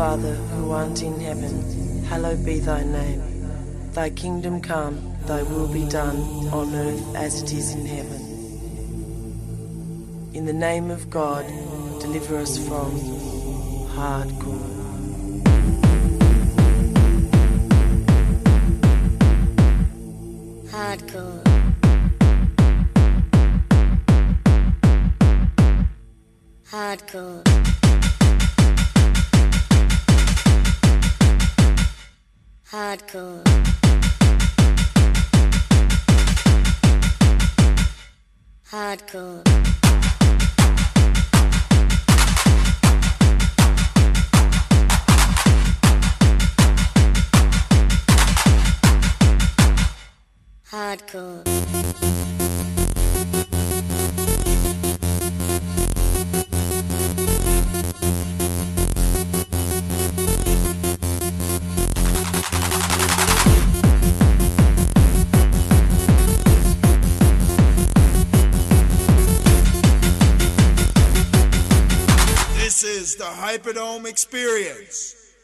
Father who art in heaven, hallowed be thy name. Thy kingdom come, thy will be done, on earth as it is in heaven. In the name of God, deliver us from hardcore. Hardcore. Hardcore. Hardcore. Hardcore. Hardcore. Hyperdome Experience.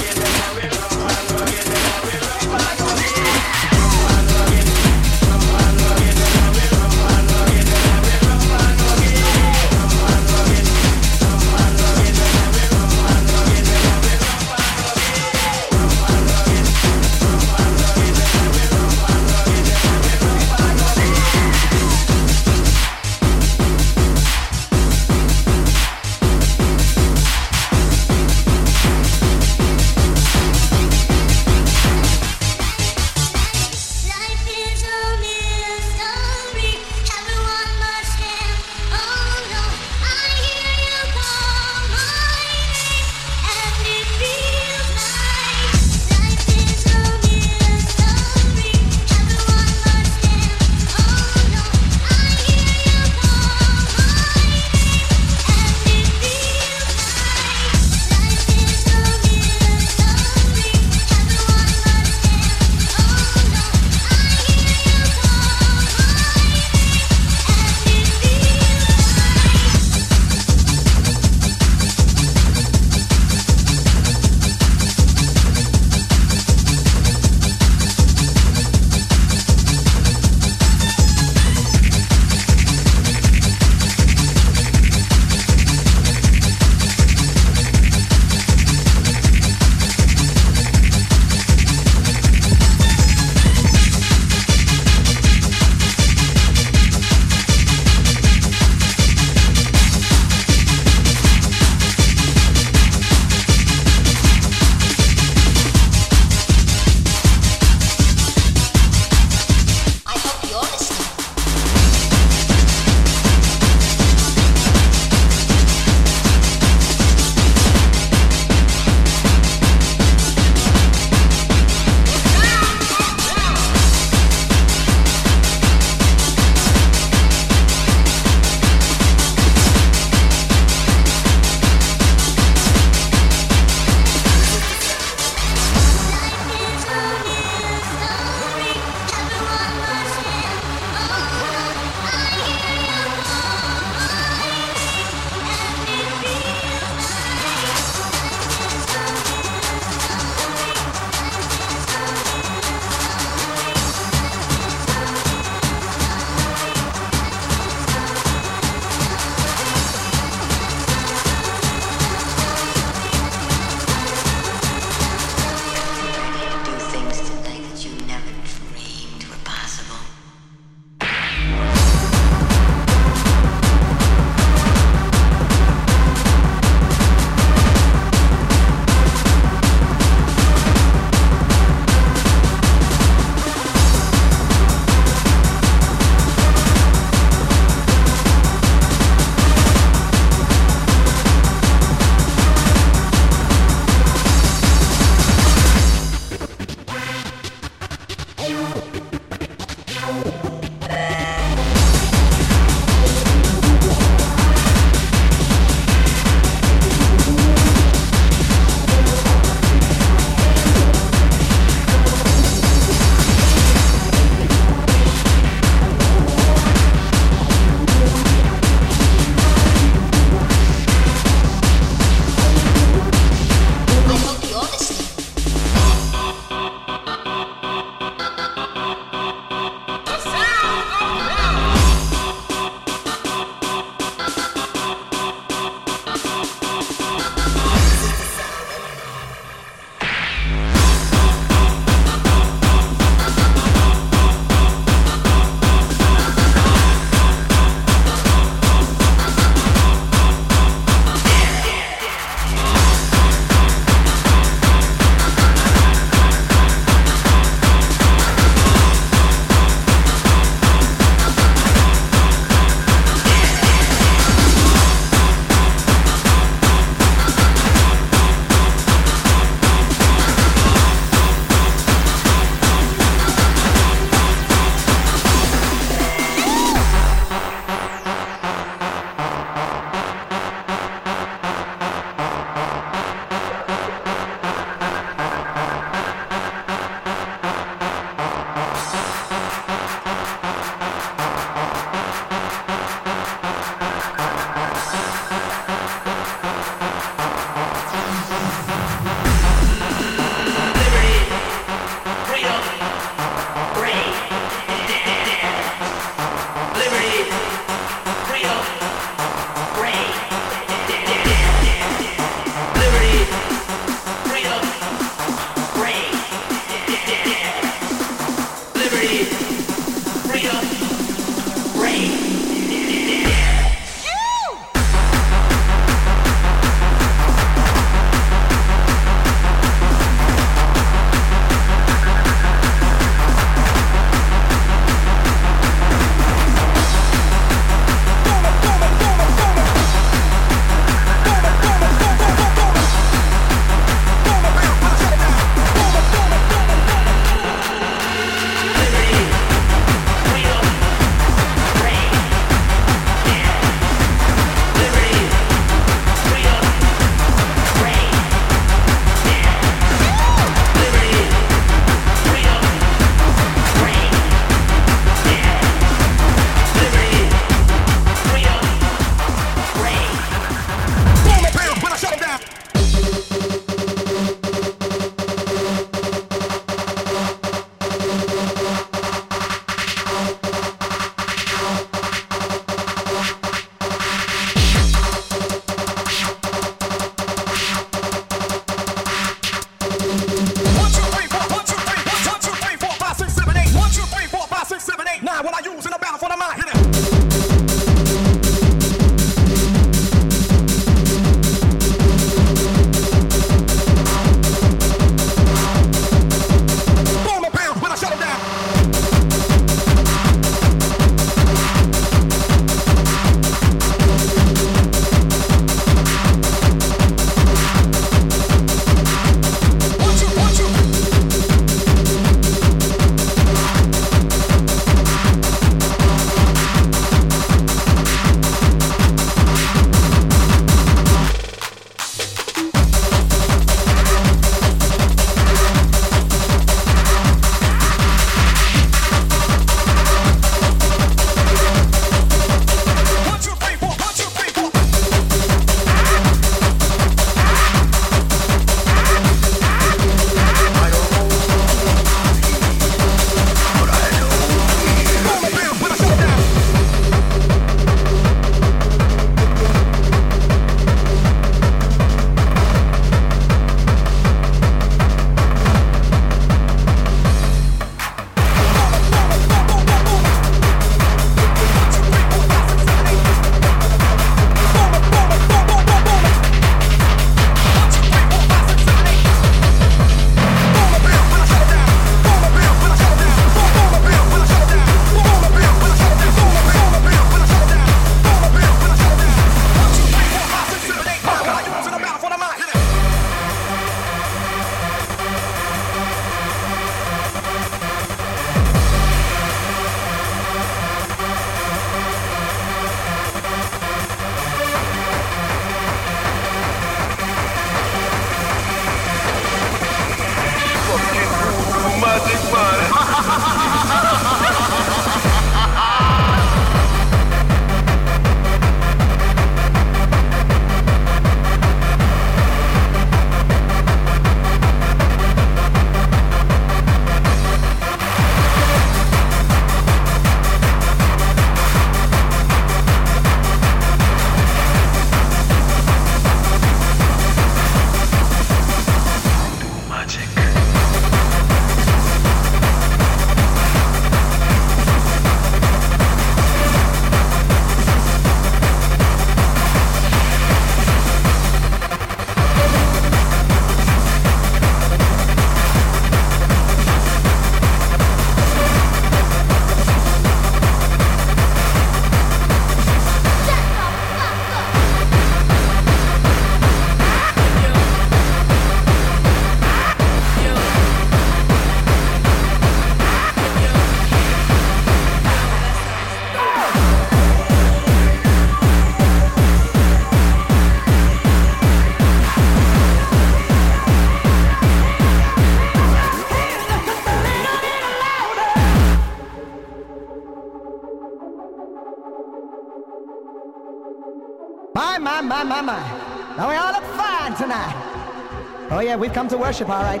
Yeah, we've come to worship, all right.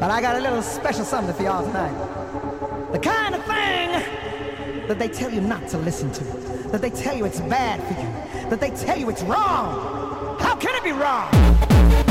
But I got a little special something for y'all tonight. The kind of thing that they tell you not to listen to, that they tell you it's bad for you, that they tell you it's wrong. How can it be wrong?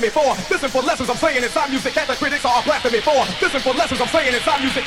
blasphemy for. Listen for lessons I'm saying inside music that the critics are blasphemy for. Listen for lessons I'm saying inside music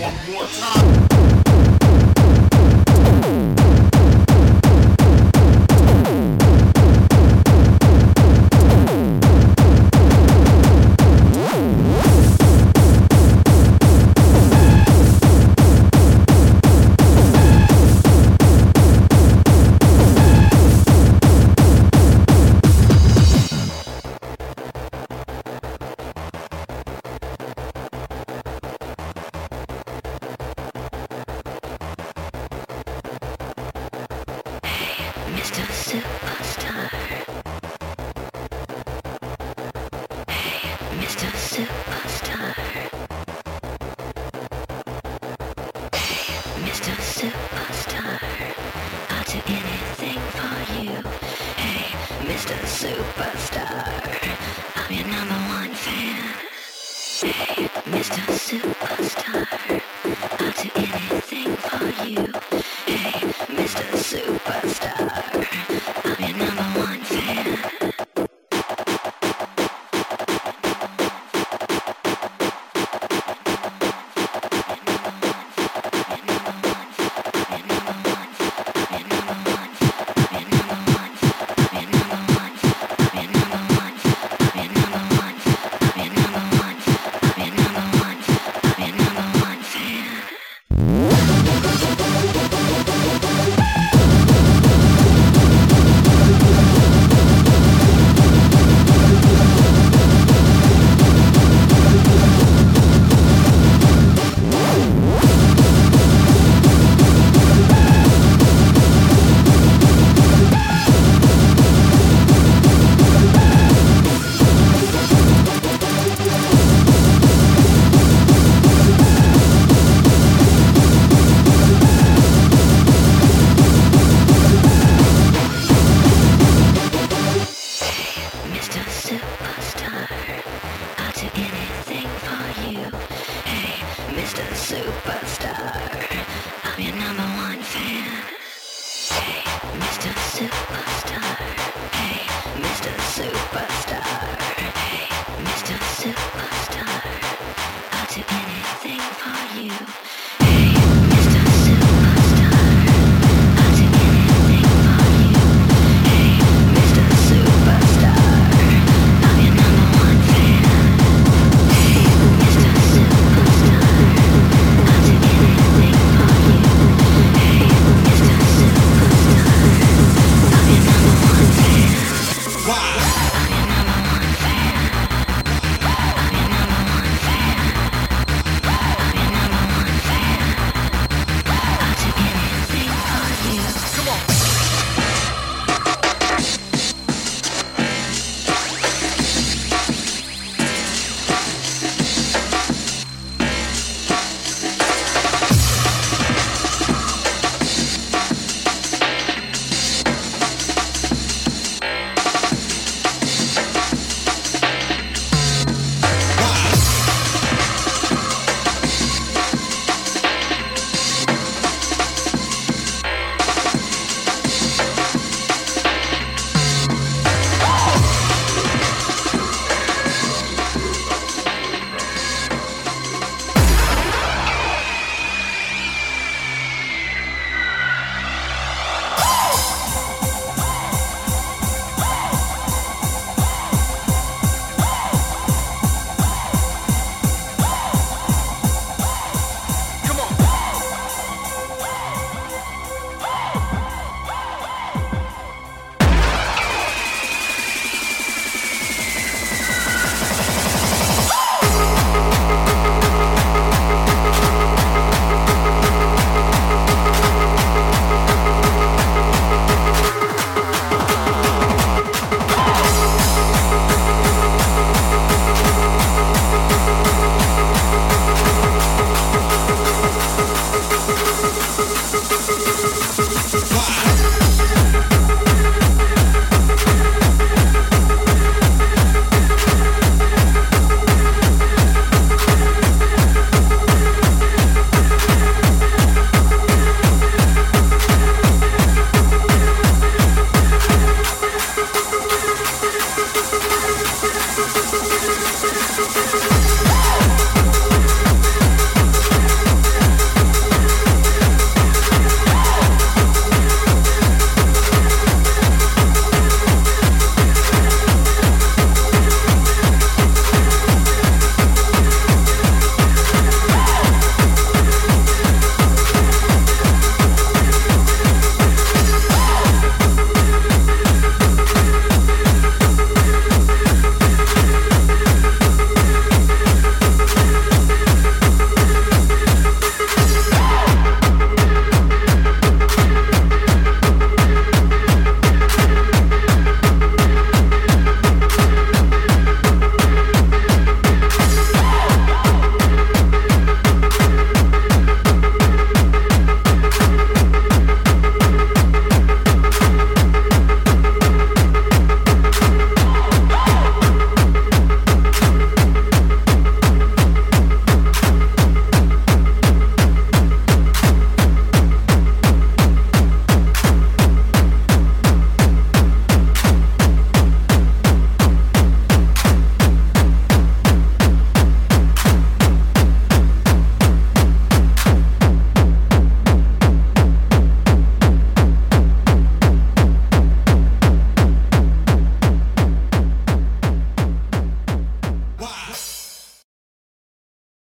one more time.